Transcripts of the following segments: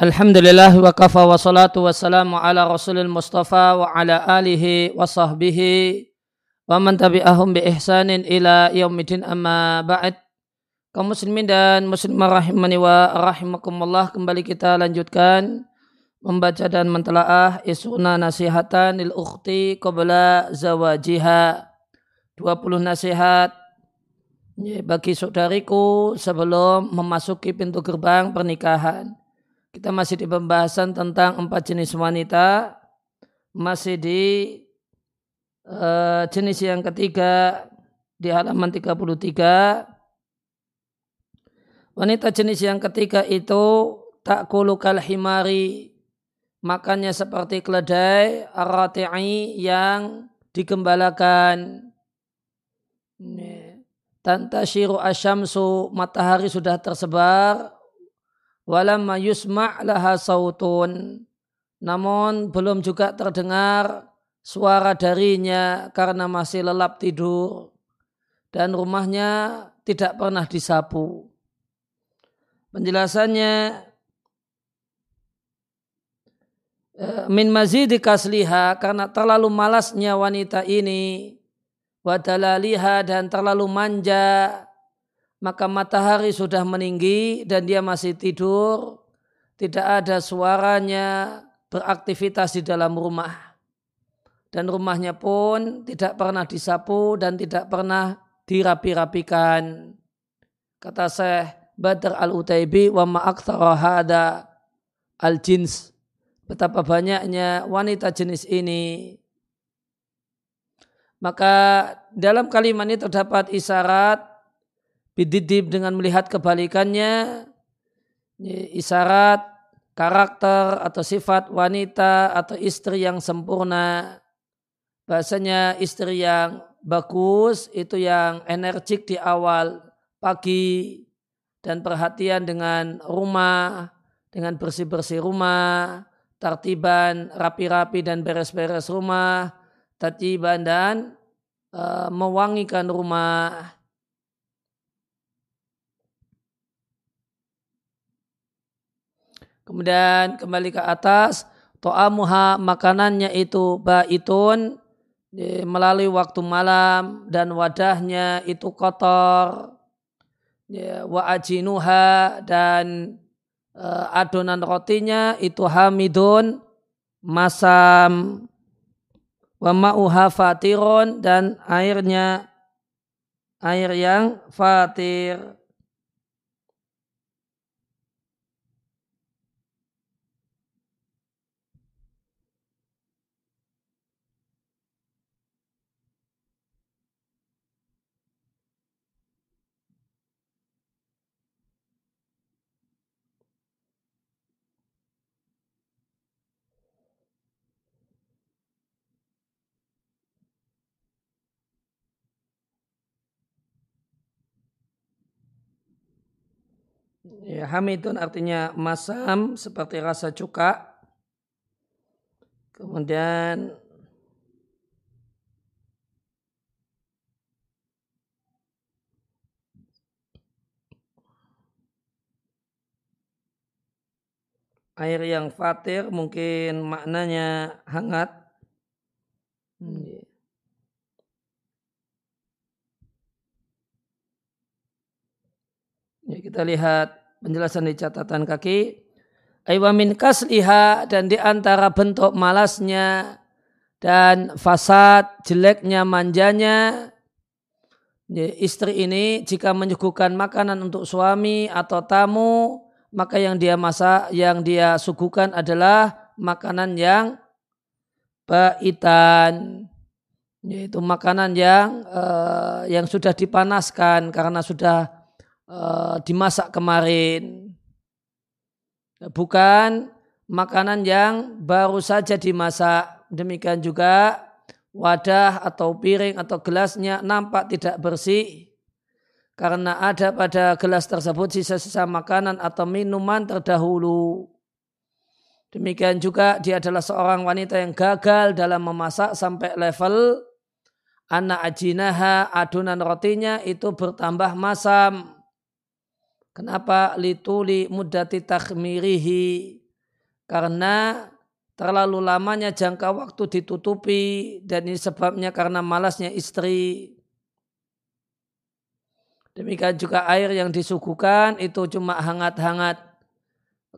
Alhamdulillah wa kafa wa salatu wa salamu ala rasulil mustafa wa ala alihi wa sahbihi wa man tabi'ahum bi ihsanin ila yaumidin amma ba'd. Kaum muslimin dan muslimah rahimani wa rahimakumullah kembali kita lanjutkan membaca dan mentelaah isuna nasihatan lil ukhti qabla zawajiha. 20 nasihat bagi saudariku sebelum memasuki pintu gerbang pernikahan kita masih di pembahasan tentang empat jenis wanita. Masih di uh, jenis yang ketiga di halaman 33. Wanita jenis yang ketiga itu tak kulukal himari. Makannya seperti keledai arati'i yang digembalakan. Tanta syiru asyamsu matahari sudah tersebar walamma yusma' laha sautun namun belum juga terdengar suara darinya karena masih lelap tidur dan rumahnya tidak pernah disapu. Penjelasannya e, min mazidi kasliha karena terlalu malasnya wanita ini wadalaliha dan terlalu manja maka matahari sudah meninggi dan dia masih tidur, tidak ada suaranya beraktivitas di dalam rumah. Dan rumahnya pun tidak pernah disapu dan tidak pernah dirapi-rapikan. Kata Syekh Badr al-Utaibi wa ma'akthara hada al-jins. Betapa banyaknya wanita jenis ini. Maka dalam kalimat ini terdapat isyarat bididib dengan melihat kebalikannya isyarat karakter atau sifat wanita atau istri yang sempurna. Bahasanya istri yang bagus itu yang energik di awal pagi dan perhatian dengan rumah dengan bersih-bersih rumah tertiban rapi-rapi dan beres-beres rumah tertiban dan uh, mewangikan rumah Kemudian kembali ke atas, to'amuha makanannya itu baitun melalui waktu malam dan wadahnya itu kotor. Wa ajinuha dan eh, adonan rotinya itu hamidun masam wa ma'uha fatirun dan airnya air yang fatir. Ya, hamidun artinya masam seperti rasa cuka. Kemudian air yang fatir mungkin maknanya hangat. Hmm. Ya, kita lihat penjelasan di catatan kaki. Aywamin kasliha dan di antara bentuk malasnya dan fasad jeleknya manjanya ya, istri ini jika menyuguhkan makanan untuk suami atau tamu maka yang dia masak yang dia suguhkan adalah makanan yang baitan yaitu makanan yang uh, yang sudah dipanaskan karena sudah uh, dimasak kemarin. Bukan makanan yang baru saja dimasak. Demikian juga wadah atau piring atau gelasnya nampak tidak bersih karena ada pada gelas tersebut sisa-sisa makanan atau minuman terdahulu. Demikian juga dia adalah seorang wanita yang gagal dalam memasak sampai level anak ajinaha adonan rotinya itu bertambah masam Kenapa lituli mudati takhmirihi? karena terlalu lamanya jangka waktu ditutupi dan ini sebabnya karena malasnya istri. Demikian juga air yang disuguhkan itu cuma hangat-hangat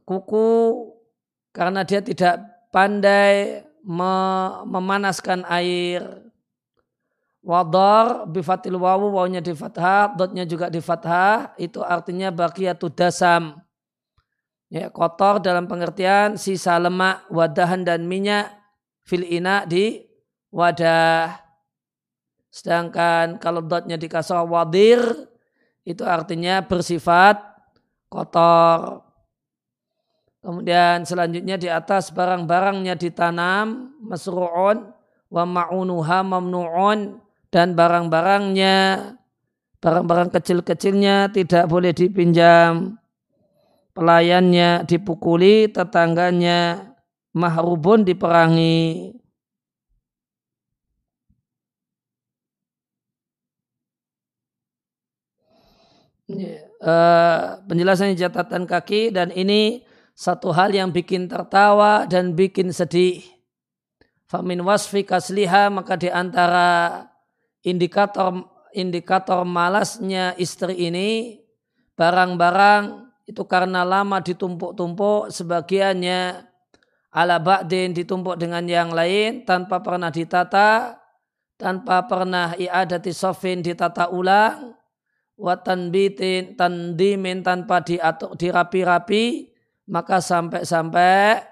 kuku karena dia tidak pandai memanaskan air. Wadar bifatil wawu wawunya di fathah, dotnya juga di fathah, itu artinya baqiyatu dasam. Ya, kotor dalam pengertian sisa lemak, wadahan dan minyak fil ina di wadah. Sedangkan kalau dotnya di kasar wadir, itu artinya bersifat kotor. Kemudian selanjutnya di atas barang-barangnya ditanam, masru'un, wa ma'unuha mamnu'un, dan barang-barangnya barang-barang kecil-kecilnya tidak boleh dipinjam pelayannya dipukuli tetangganya mahrubun diperangi Uh, penjelasannya catatan kaki dan ini satu hal yang bikin tertawa dan bikin sedih. Famin wasfi kasliha maka di antara indikator indikator malasnya istri ini barang-barang itu karena lama ditumpuk-tumpuk sebagiannya ala ba'din ditumpuk dengan yang lain tanpa pernah ditata tanpa pernah i'adati sofin ditata ulang watan bitin tandimin tanpa diatur dirapi-rapi maka sampai-sampai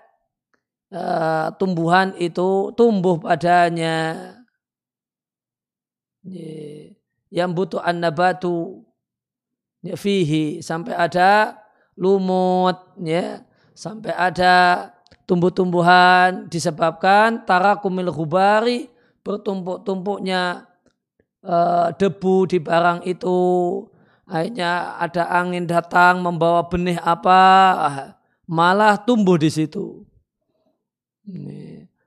uh, tumbuhan itu tumbuh padanya yang butuh an-nabatu ya, fihi. Sampai ada lumut ya. Sampai ada tumbuh-tumbuhan disebabkan tarakumil hubari bertumpuk-tumpuknya uh, debu di barang itu. Akhirnya ada angin datang membawa benih apa malah tumbuh di situ.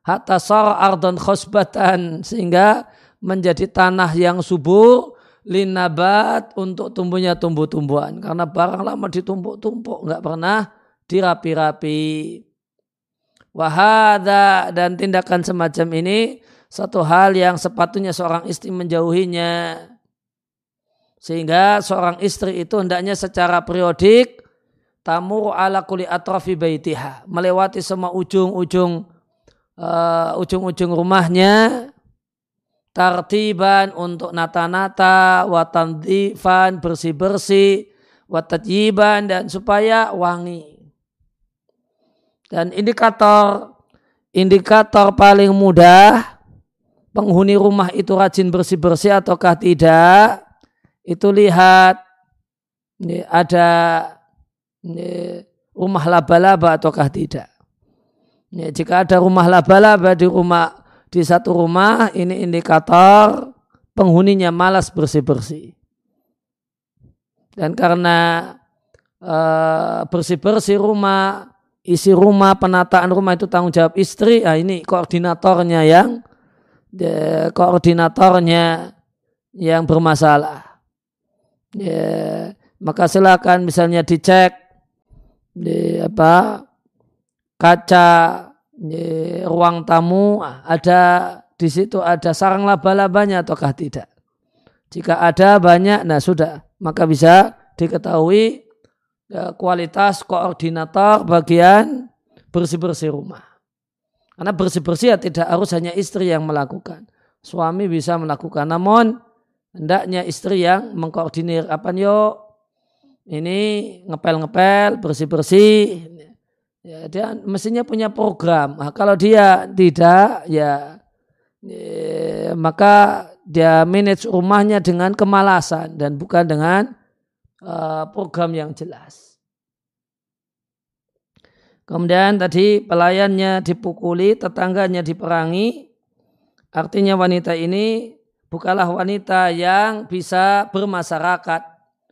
Hatta sar ardon khosbatan sehingga menjadi tanah yang subur linabat untuk tumbuhnya tumbuh-tumbuhan. Karena barang lama ditumpuk-tumpuk nggak pernah dirapi-rapi. Wahada dan tindakan semacam ini satu hal yang sepatutnya seorang istri menjauhinya. Sehingga seorang istri itu hendaknya secara periodik tamur ala kuli atrafi baitiha. Melewati semua ujung-ujung uh, ujung-ujung rumahnya tartiban untuk nata-nata, watandifan bersih-bersih, watajiban dan supaya wangi. Dan indikator indikator paling mudah penghuni rumah itu rajin bersih-bersih ataukah tidak itu lihat ini ada ini, rumah laba-laba ataukah tidak. Ini, jika ada rumah laba-laba di rumah di satu rumah ini indikator penghuninya malas bersih-bersih. Dan karena uh, bersih-bersih rumah, isi rumah, penataan rumah itu tanggung jawab istri, ah ini koordinatornya yang koordinatornya yang bermasalah. Ya, maka silakan misalnya dicek di apa kaca ruang tamu ada di situ ada sarang laba-labanya ataukah tidak? Jika ada banyak, nah sudah, maka bisa diketahui ya, kualitas koordinator bagian bersih-bersih rumah. Karena bersih-bersih ya tidak harus hanya istri yang melakukan. Suami bisa melakukan, namun hendaknya istri yang mengkoordinir apa yuk ini ngepel-ngepel, bersih-bersih, Ya, dia mestinya punya program. Nah, kalau dia tidak, ya, ya maka dia manage rumahnya dengan kemalasan dan bukan dengan uh, program yang jelas. Kemudian tadi pelayannya dipukuli, tetangganya diperangi. Artinya wanita ini bukanlah wanita yang bisa bermasyarakat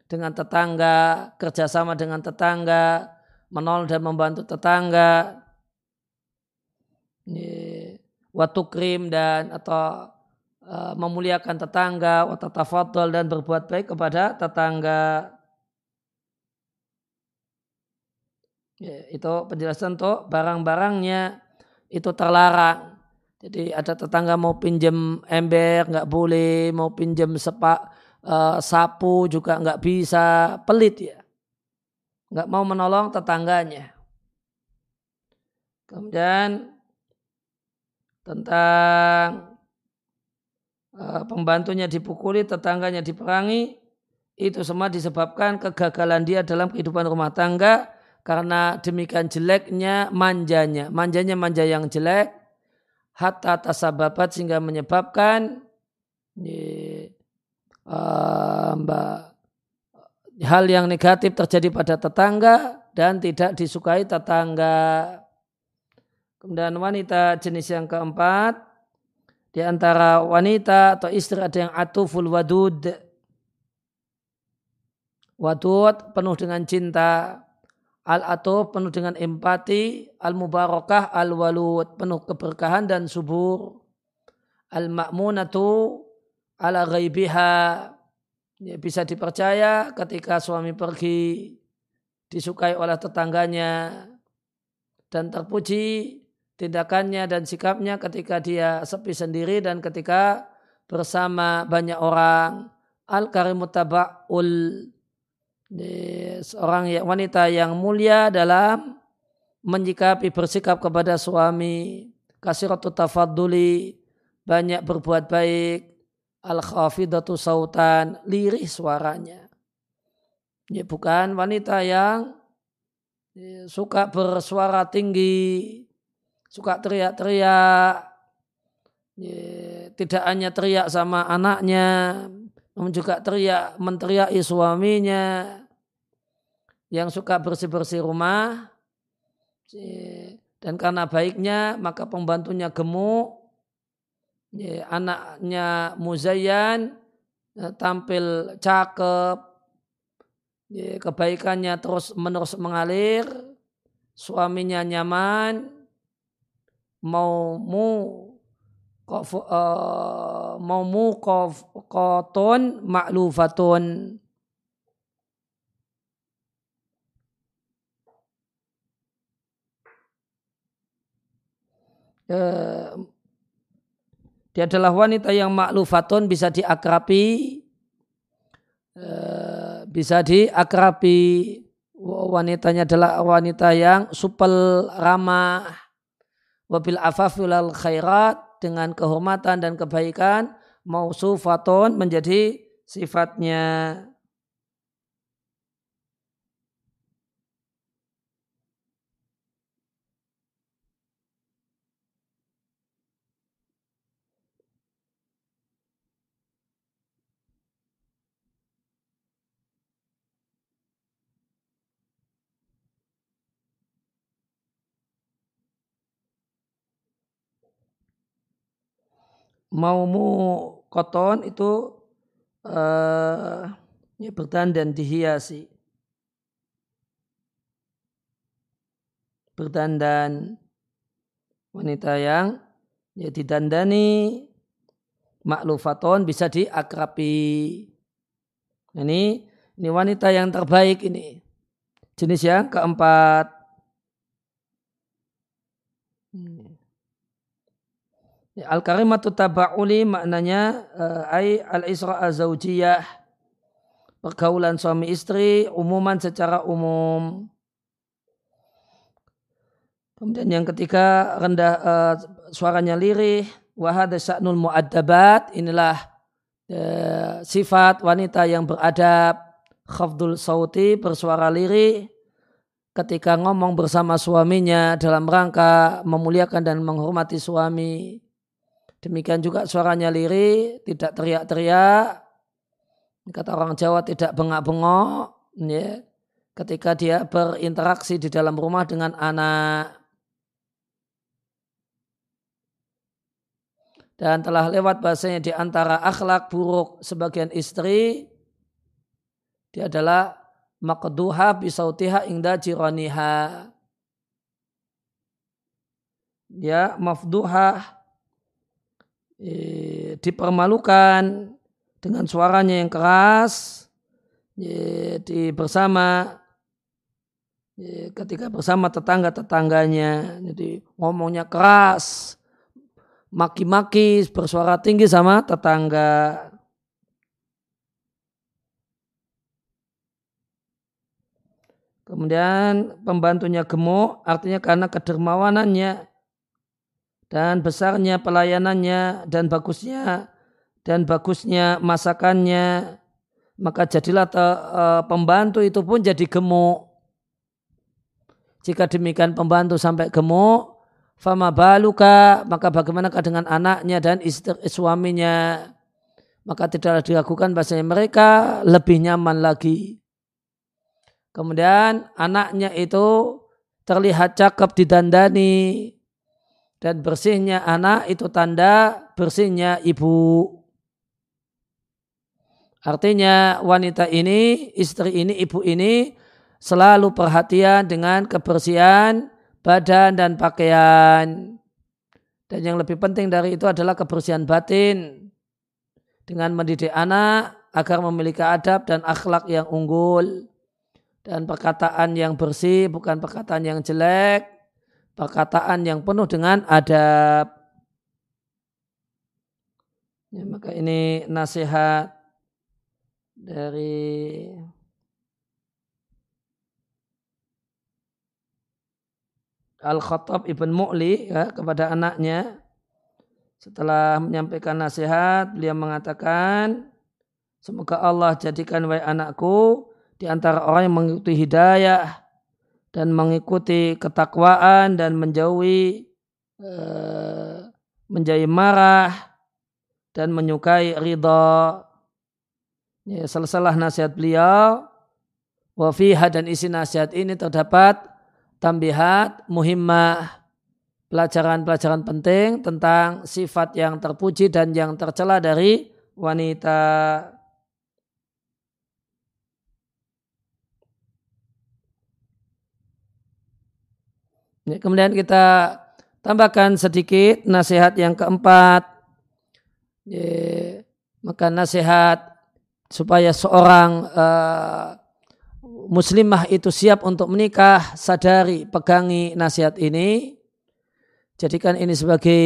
dengan tetangga, kerjasama dengan tetangga, menolong dan membantu tetangga, waktu krim dan atau uh, memuliakan tetangga, watatafadol dan berbuat baik kepada tetangga. Ya, itu penjelasan untuk barang-barangnya itu terlarang. Jadi ada tetangga mau pinjam ember nggak boleh, mau pinjam sepak uh, sapu juga nggak bisa, pelit ya. Nggak mau menolong tetangganya. Kemudian tentang uh, pembantunya dipukuli, tetangganya diperangi, itu semua disebabkan kegagalan dia dalam kehidupan rumah tangga karena demikian jeleknya manjanya. Manjanya manja yang jelek hatta tasababat sehingga menyebabkan uh, hal yang negatif terjadi pada tetangga dan tidak disukai tetangga. Kemudian wanita jenis yang keempat di antara wanita atau istri ada yang atuful wadud Wadud penuh dengan cinta. Al-atuf penuh dengan empati. Al-mubarakah al-walud penuh keberkahan dan subur. Al-ma'munatu ala ghaibiha ya, bisa dipercaya ketika suami pergi disukai oleh tetangganya dan terpuji tindakannya dan sikapnya ketika dia sepi sendiri dan ketika bersama banyak orang. Al-karimuttaba'ul seorang wanita yang mulia dalam menyikapi bersikap kepada suami. Kasiratu tafadduli. Banyak berbuat baik al khafidatu sautan lirih suaranya. Ya bukan wanita yang ya, suka bersuara tinggi suka teriak-teriak ya, tidak hanya teriak sama anaknya namun juga teriak menteriaki suaminya yang suka bersih-bersih rumah dan karena baiknya maka pembantunya gemuk anaknya muzayyan ya, tampil cakep kebaikannya terus menerus mengalir suaminya nyaman mau mu uh, mau mu koton maklufatun. Eh, dia adalah wanita yang maklufatun bisa diakrabi eh, bisa diakrabi. Wanitanya adalah wanita yang supel ramah. Wabil afafil khairat dengan kehormatan dan kebaikan mausufatun menjadi sifatnya maumu koton itu uh, ya berdandan dihiasi. Berdandan wanita yang ya didandani maklufaton bisa diakrapi. Ini ini wanita yang terbaik ini. Jenis yang keempat. Hmm. Ya, al-karimatu taba'uli maknanya uh, ai al-isra zaujiyah pergaulan suami istri umuman secara umum. Kemudian yang ketiga rendah uh, suaranya lirih. Wahada sa'nul mu'addabat. Inilah uh, sifat wanita yang beradab. Khafdul sauti bersuara lirih. Ketika ngomong bersama suaminya dalam rangka memuliakan dan menghormati suami Demikian juga suaranya lirih, tidak teriak-teriak. Kata orang Jawa tidak bengak-bengok. Ya, ketika dia berinteraksi di dalam rumah dengan anak. Dan telah lewat bahasanya di antara akhlak buruk sebagian istri, dia adalah maqduha bisautiha ingda jiraniha. Ya, mafduha Dipermalukan dengan suaranya yang keras di bersama ketika bersama tetangga-tetangganya, jadi ngomongnya keras, maki-maki, bersuara tinggi sama tetangga. Kemudian pembantunya gemuk, artinya karena kedermawanannya dan besarnya pelayanannya dan bagusnya dan bagusnya masakannya, maka jadilah te, e, pembantu itu pun jadi gemuk. Jika demikian pembantu sampai gemuk, fama baluka, maka bagaimanakah dengan anaknya dan istri suaminya? Maka tidaklah diragukan bahasanya mereka lebih nyaman lagi. Kemudian anaknya itu terlihat cakep didandani dan bersihnya anak itu tanda bersihnya ibu. Artinya wanita ini, istri ini, ibu ini selalu perhatian dengan kebersihan badan dan pakaian. Dan yang lebih penting dari itu adalah kebersihan batin dengan mendidik anak agar memiliki adab dan akhlak yang unggul dan perkataan yang bersih bukan perkataan yang jelek, perkataan yang penuh dengan adab. Ya, maka ini nasihat dari Al-Khattab Ibn Mu'li ya, kepada anaknya setelah menyampaikan nasihat beliau mengatakan semoga Allah jadikan wahai anakku di antara orang yang mengikuti hidayah dan mengikuti ketakwaan dan menjauhi uh, menjauhi marah dan menyukai ridha. Ya, salah nasihat beliau wafiha dan isi nasihat ini terdapat tambihat muhimmah pelajaran-pelajaran penting tentang sifat yang terpuji dan yang tercela dari wanita. Kemudian kita tambahkan sedikit nasihat yang keempat. Ya, maka nasihat supaya seorang uh, muslimah itu siap untuk menikah, sadari, pegangi nasihat ini. Jadikan ini sebagai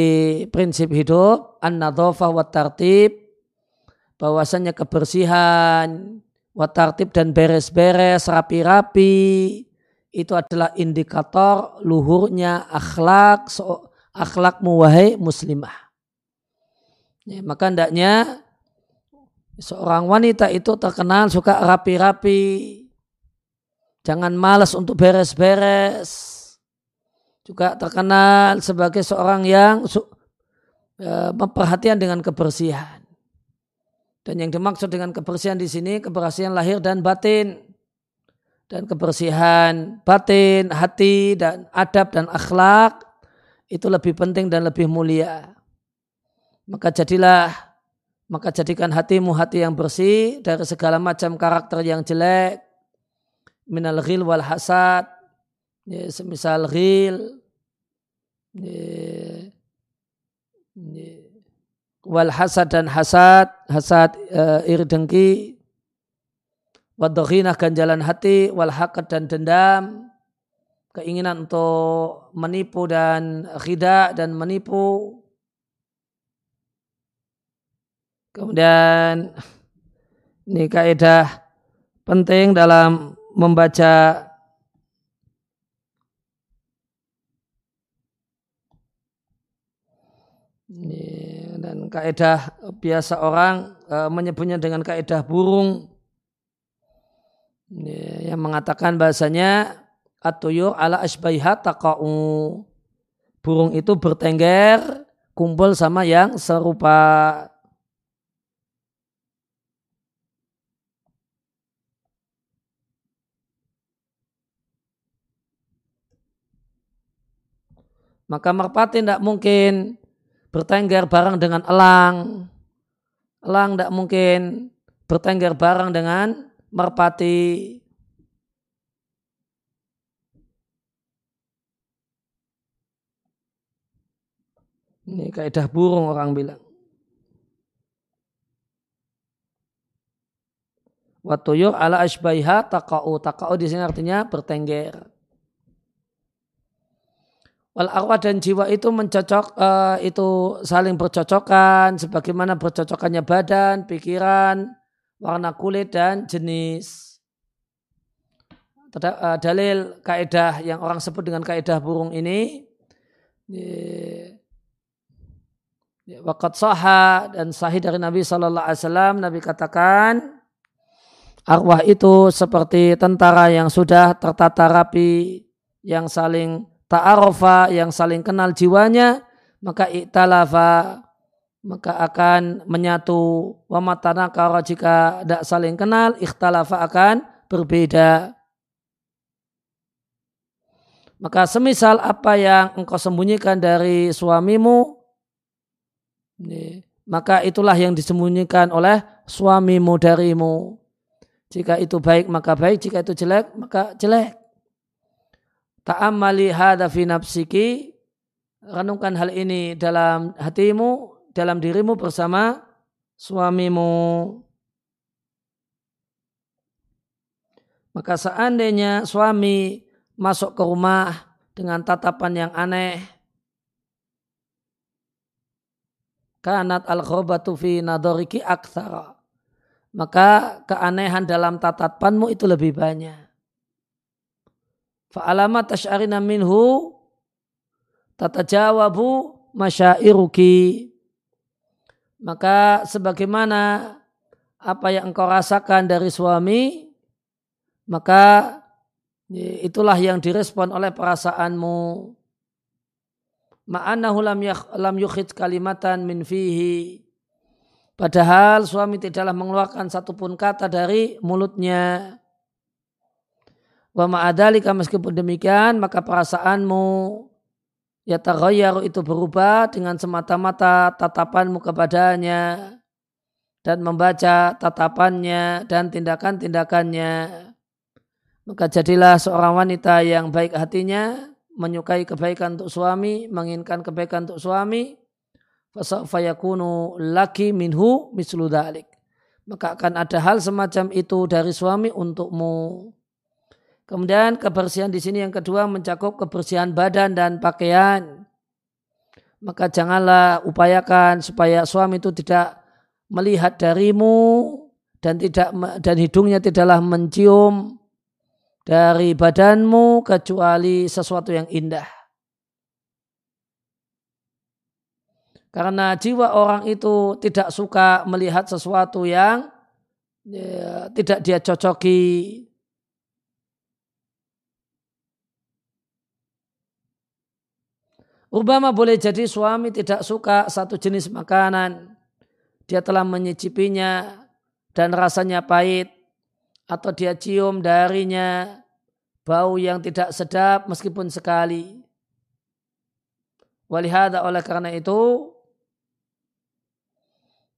prinsip hidup, an-nadhafah wa tartib, bahwasanya kebersihan, wa tartib dan beres-beres, rapi-rapi, itu adalah indikator luhurnya akhlak, so, akhlakmu wahai muslimah. Ya, maka hendaknya seorang wanita itu terkenal suka rapi-rapi, Jangan malas untuk beres-beres. Juga terkenal sebagai seorang yang e, memperhatian dengan kebersihan. Dan yang dimaksud dengan kebersihan di sini kebersihan lahir dan batin. Dan kebersihan batin, hati dan adab dan akhlak itu lebih penting dan lebih mulia. Maka jadilah maka jadikan hatimu hati yang bersih dari segala macam karakter yang jelek, minal ghil wal hasad ya, semisal ghil ya, ya, wal hasad dan hasad hasad uh, iri dengki wadoghinah ganjalan hati wal hakad dan dendam keinginan untuk menipu dan khidak dan menipu. Kemudian ini kaidah penting dalam membaca dan kaidah biasa orang uh, menyebutnya dengan kaidah burung yang mengatakan bahasanya atuyur ala asbaiha taqa'u burung itu bertengger kumpul sama yang serupa Maka merpati tidak mungkin bertengger bareng dengan elang. Elang tidak mungkin bertengger bareng dengan merpati. Ini kaidah burung orang bilang. Watuyur ala asbaiha takau. Takau di sini artinya bertengger. Wal arwah dan jiwa itu mencocok uh, itu saling bercocokan sebagaimana bercocokannya badan, pikiran, warna kulit dan jenis. Uh, dalil kaidah yang orang sebut dengan kaidah burung ini Wakat soha dan sahih dari Nabi Shallallahu Alaihi Wasallam Nabi katakan arwah itu seperti tentara yang sudah tertata rapi yang saling ta'arofa yang saling kenal jiwanya maka iktalafa maka akan menyatu. Wa matanakara jika tidak saling kenal ikhtalafa akan berbeda. Maka semisal apa yang engkau sembunyikan dari suamimu maka itulah yang disembunyikan oleh suamimu darimu. Jika itu baik maka baik. Jika itu jelek maka jelek. Ta'ammali hadha fi nafsiki. Renungkan hal ini dalam hatimu dalam dirimu bersama suamimu maka seandainya suami masuk ke rumah dengan tatapan yang aneh kanat al khobatu fi nadoriki aktsara maka keanehan dalam tatapanmu itu lebih banyak Fa'alamat tash'arina minhu tatajawabu masyairuki. Maka sebagaimana apa yang engkau rasakan dari suami, maka itulah yang direspon oleh perasaanmu. Ma'anahu lam, lam yukhid kalimatan min fihi. Padahal suami tidaklah mengeluarkan satupun kata dari mulutnya. Wa ma'adalika meskipun demikian maka perasaanmu ya taghayyaru itu berubah dengan semata-mata tatapanmu kepadanya dan membaca tatapannya dan tindakan-tindakannya. Maka jadilah seorang wanita yang baik hatinya, menyukai kebaikan untuk suami, menginginkan kebaikan untuk suami, fayakunu laki minhu mislu dalik. Maka akan ada hal semacam itu dari suami untukmu. Kemudian kebersihan di sini yang kedua mencakup kebersihan badan dan pakaian. Maka janganlah upayakan supaya suami itu tidak melihat darimu dan tidak dan hidungnya tidaklah mencium dari badanmu kecuali sesuatu yang indah. Karena jiwa orang itu tidak suka melihat sesuatu yang ya, tidak dia cocoki Umpama boleh jadi suami tidak suka satu jenis makanan. Dia telah menyicipinya dan rasanya pahit. Atau dia cium darinya bau yang tidak sedap meskipun sekali. Walihada oleh karena itu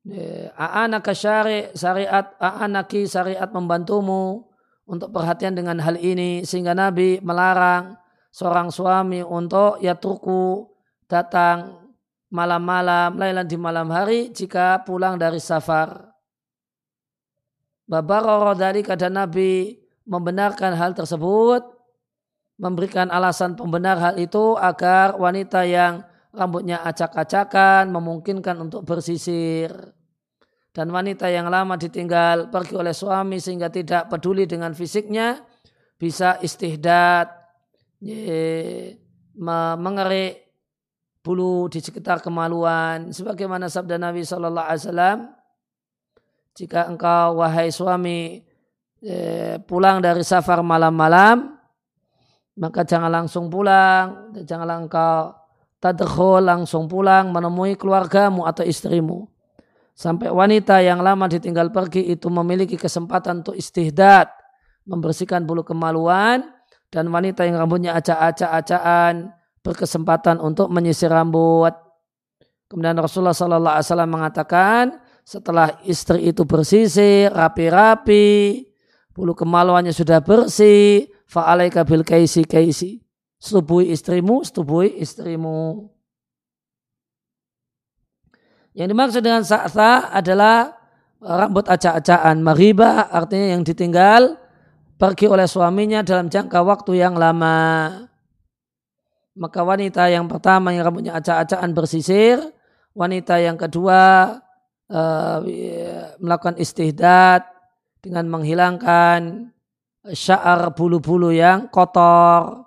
ya, A'anaka syari syariat A'anaki syariat membantumu untuk perhatian dengan hal ini sehingga Nabi melarang seorang suami untuk yatruku datang malam-malam, lailan di malam hari jika pulang dari safar. Babaroro dari kata Nabi membenarkan hal tersebut, memberikan alasan pembenar hal itu agar wanita yang rambutnya acak-acakan memungkinkan untuk bersisir. Dan wanita yang lama ditinggal pergi oleh suami sehingga tidak peduli dengan fisiknya bisa istihdad mengerik bulu di sekitar kemaluan. Sebagaimana sabda Nabi Shallallahu Alaihi Wasallam jika engkau wahai suami pulang dari safar malam-malam maka jangan langsung pulang janganlah engkau tadkhul langsung pulang menemui keluargamu atau istrimu. Sampai wanita yang lama ditinggal pergi itu memiliki kesempatan untuk istihdad membersihkan bulu kemaluan dan wanita yang rambutnya acak-acak-acakan berkesempatan untuk menyisir rambut. Kemudian Rasulullah Sallallahu Alaihi Wasallam mengatakan setelah istri itu bersisir rapi-rapi, bulu kemaluannya sudah bersih, fa'alaika bil kaisi kaisi. Setubui istrimu, setubui istrimu. Yang dimaksud dengan sa'sa adalah rambut acak-acakan. Mariba artinya yang ditinggal pergi oleh suaminya dalam jangka waktu yang lama. maka wanita yang pertama yang rambutnya acak-acakan bersisir, wanita yang kedua uh, melakukan istihdad dengan menghilangkan syaar bulu-bulu yang kotor.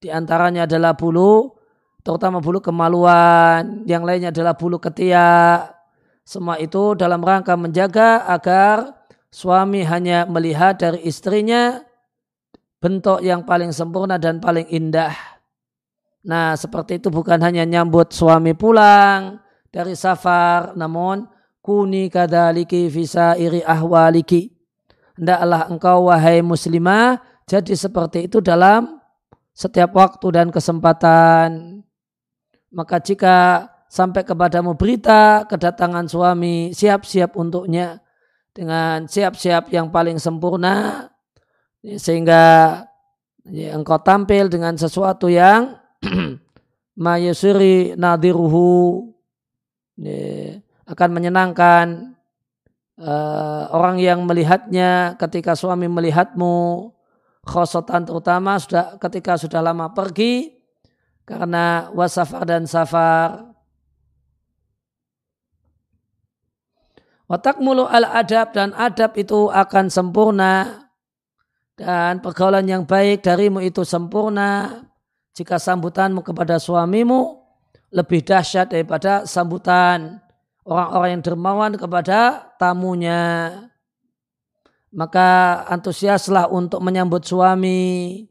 Di antaranya adalah bulu, terutama bulu kemaluan, yang lainnya adalah bulu ketiak. Semua itu dalam rangka menjaga agar suami hanya melihat dari istrinya bentuk yang paling sempurna dan paling indah Nah seperti itu bukan hanya nyambut suami pulang dari safar, namun kuni kadaliki visa iri ahwaliki. Hendaklah engkau wahai muslimah jadi seperti itu dalam setiap waktu dan kesempatan. Maka jika sampai kepadamu berita kedatangan suami, siap-siap untuknya dengan siap-siap yang paling sempurna sehingga ya, engkau tampil dengan sesuatu yang mayusiri nadiruhu akan menyenangkan uh, orang yang melihatnya ketika suami melihatmu khosotan terutama sudah ketika sudah lama pergi karena wasafar dan safar Watak mulu al adab dan adab itu akan sempurna dan pergaulan yang baik darimu itu sempurna jika sambutanmu kepada suamimu lebih dahsyat daripada sambutan orang-orang yang dermawan kepada tamunya. Maka antusiaslah untuk menyambut suami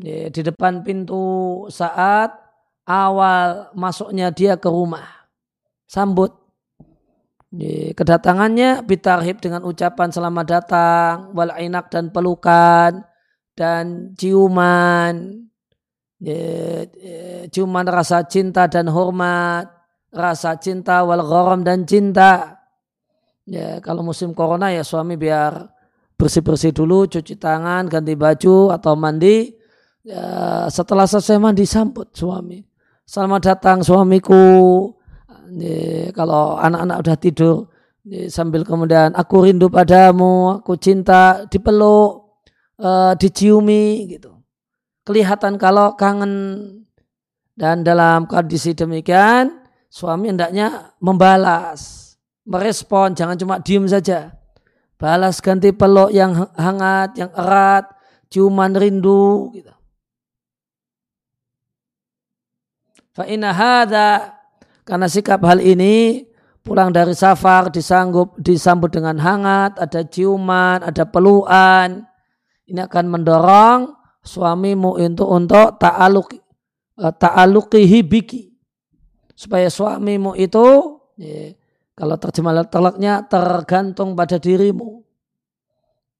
di depan pintu saat awal masuknya dia ke rumah. Sambut. Kedatangannya bitarhib dengan ucapan selamat datang, wal dan pelukan dan ciuman cuman rasa cinta dan hormat, rasa cinta wal gharam dan cinta. Ya, kalau musim corona ya suami biar bersih-bersih dulu, cuci tangan, ganti baju atau mandi. Ya, setelah selesai mandi sambut suami. Selamat datang suamiku. Ya, kalau anak-anak udah tidur ya, sambil kemudian aku rindu padamu, aku cinta, dipeluk, uh, diciumi gitu kelihatan kalau kangen dan dalam kondisi demikian suami hendaknya membalas, merespon, jangan cuma diem saja. Balas ganti peluk yang hangat, yang erat, ciuman rindu gitu. Fa'ina hada karena sikap hal ini pulang dari safar disanggup disambut dengan hangat, ada ciuman, ada pelukan. Ini akan mendorong suamimu untuk untuk ta'aluk uh, ta'aluqihi biki. Supaya suamimu itu ya, kalau terjemah telaknya tergantung pada dirimu.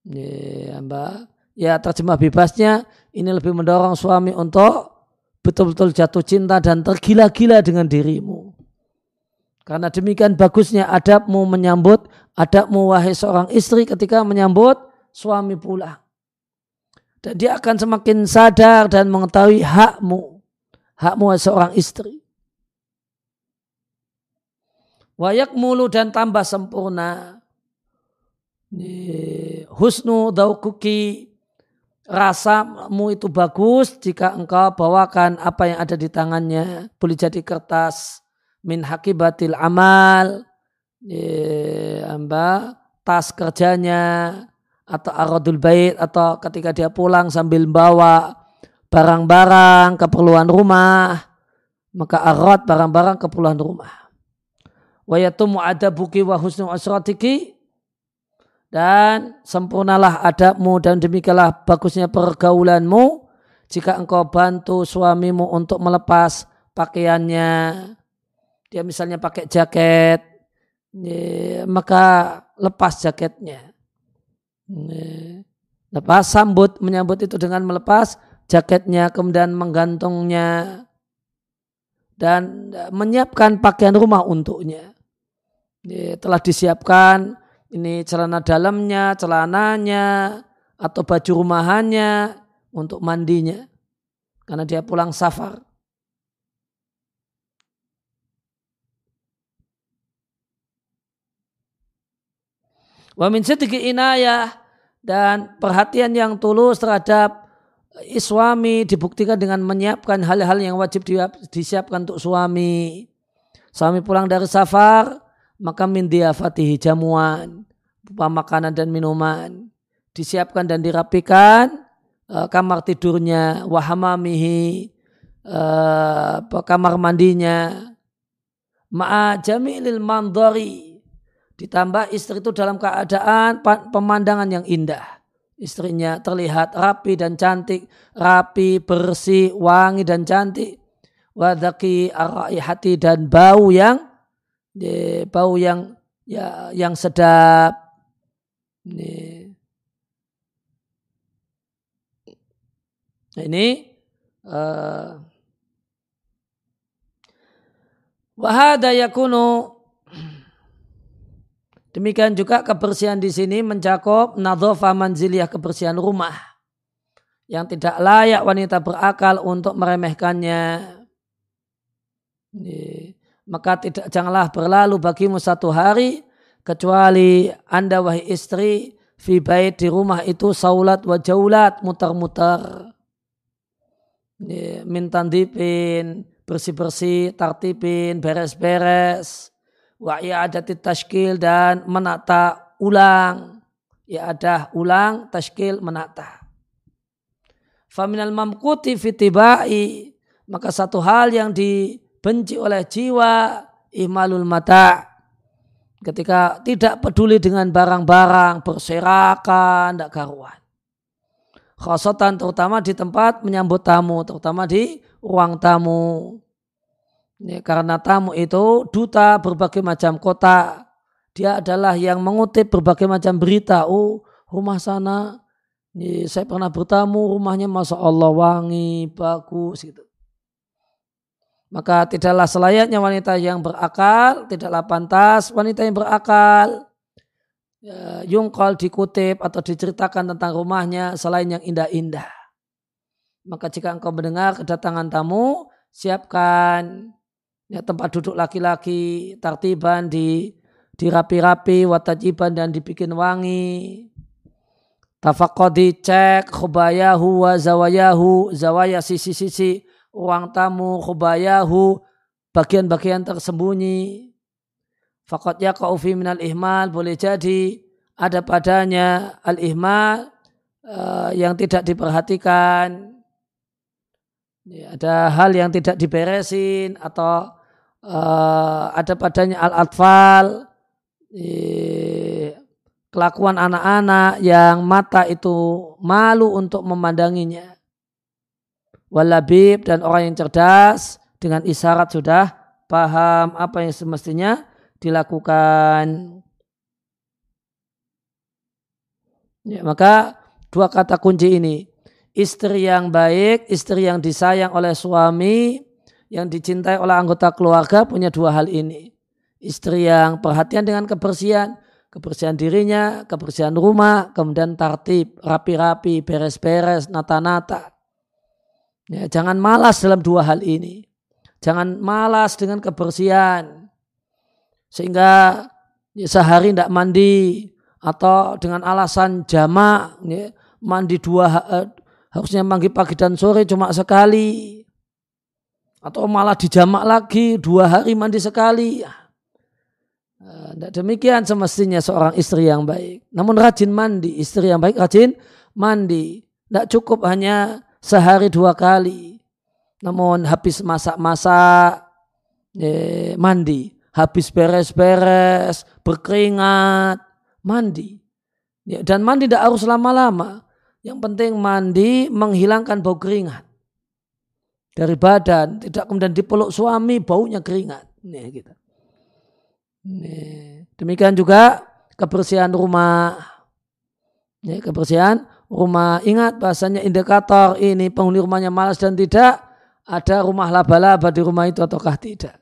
Ya, mbak. Ya terjemah bebasnya ini lebih mendorong suami untuk betul-betul jatuh cinta dan tergila-gila dengan dirimu karena demikian bagusnya adabmu menyambut adabmu wahai seorang istri ketika menyambut suami pulang dan dia akan semakin sadar dan mengetahui hakmu. Hakmu seorang istri. Wayak mulu dan tambah sempurna. Husnu daukuki rasamu itu bagus jika engkau bawakan apa yang ada di tangannya. Boleh jadi kertas min hakibatil amal. Amba, tas kerjanya, atau aradul bait atau ketika dia pulang sambil bawa barang-barang keperluan rumah maka arad barang-barang keperluan rumah wa yatumu adabuki wa husnu asratiki dan sempurnalah adabmu dan demikianlah bagusnya pergaulanmu jika engkau bantu suamimu untuk melepas pakaiannya dia misalnya pakai jaket maka lepas jaketnya Lepas sambut, menyambut itu dengan melepas jaketnya, kemudian menggantungnya, dan menyiapkan pakaian rumah untuknya. Telah disiapkan ini celana dalamnya, celananya, atau baju rumahannya untuk mandinya. Karena dia pulang safar. Wa min inayah dan perhatian yang tulus terhadap suami dibuktikan dengan menyiapkan hal-hal yang wajib disiapkan untuk suami. Suami pulang dari safar, maka min fatihi jamuan, berupa makanan dan minuman. Disiapkan dan dirapikan uh, kamar tidurnya, wahamamihi, uh, kamar mandinya, ma'a jamilil mandori. Ditambah istri itu dalam keadaan pemandangan yang indah istrinya terlihat rapi dan cantik, rapi, bersih, wangi dan cantik. Wadaki hati dan bau yang bau yang ya yang sedap. Ini. Nah, ini uh, wahada yakunu Demikian juga kebersihan di sini mencakup nadhofa manziliyah kebersihan rumah yang tidak layak wanita berakal untuk meremehkannya. Maka tidak janganlah berlalu bagimu satu hari kecuali anda wahai istri fi bait di rumah itu saulat wa jaulat mutar-mutar. Mintandipin, bersih-bersih, tartipin, beres-beres wa i'adati tashkil dan menata ulang. Ya ada ulang tashkil menata. Faminal mamkuti fitibai maka satu hal yang dibenci oleh jiwa ihmalul mata. Ketika tidak peduli dengan barang-barang berserakan tidak karuan. Khosotan terutama di tempat menyambut tamu terutama di ruang tamu ini karena tamu itu duta berbagai macam kota. Dia adalah yang mengutip berbagai macam berita. Oh, rumah sana. Ini saya pernah bertamu, rumahnya Masya Allah wangi, bagus gitu. Maka tidaklah selayaknya wanita yang berakal, tidaklah pantas wanita yang berakal. Ya, yungkol dikutip atau diceritakan tentang rumahnya selain yang indah-indah. Maka jika engkau mendengar kedatangan tamu, siapkan ya, tempat duduk laki-laki tartiban di dirapi-rapi watajiban dan dibikin wangi. Tafakodi cek khubayahu wa zawayahu. Zawaya sisi-sisi ruang tamu khubayahu. Bagian-bagian tersembunyi. Fakot ya kaufi minal ihmal boleh jadi ada padanya al ihmal uh, yang tidak diperhatikan. Ya, ada hal yang tidak diberesin atau uh, ada padanya al-atfal, kelakuan anak-anak yang mata itu malu untuk memandanginya. Walabib dan orang yang cerdas dengan isyarat sudah paham apa yang semestinya dilakukan. Ya, maka dua kata kunci ini. Istri yang baik, istri yang disayang oleh suami, yang dicintai oleh anggota keluarga punya dua hal ini. Istri yang perhatian dengan kebersihan, kebersihan dirinya, kebersihan rumah, kemudian tertib, rapi-rapi, beres-beres, nata-nata. Ya, jangan malas dalam dua hal ini. Jangan malas dengan kebersihan. Sehingga ya, sehari tidak mandi atau dengan alasan jamak ya, mandi dua eh, harusnya mandi pagi dan sore cuma sekali atau malah dijamak lagi dua hari mandi sekali. Tidak nah, demikian semestinya seorang istri yang baik. Namun rajin mandi, istri yang baik rajin mandi. Tidak cukup hanya sehari dua kali. Namun habis masak-masak, eh, mandi. Habis beres-beres, berkeringat, mandi. Ya, dan mandi tidak harus lama-lama. Yang penting mandi menghilangkan bau keringat dari badan, tidak kemudian dipeluk suami baunya keringat. Nih, gitu. Nih. Demikian juga kebersihan rumah. Nih, kebersihan rumah. Ingat bahasanya indikator ini penghuni rumahnya malas dan tidak ada rumah laba-laba di rumah itu ataukah tidak.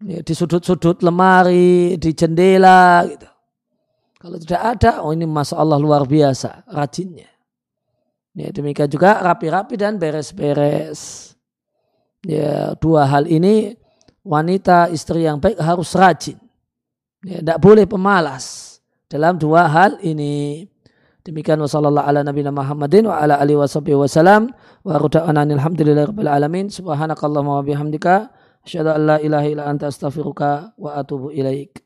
Nih, di sudut-sudut lemari, di jendela gitu. Kalau tidak ada, oh ini masa Allah luar biasa rajinnya. Ya, demikian juga rapi-rapi dan beres-beres. Ya, dua hal ini wanita istri yang baik harus rajin. Ya, tidak boleh pemalas dalam dua hal ini. Demikian wasallallahu ala nabiyina Muhammadin wa ala alihi washabihi wasallam wa ruda'ana alhamdulillahi rabbil alamin subhanakallahumma wa bihamdika asyhadu an la ilaha illa anta astaghfiruka wa atubu ilaik.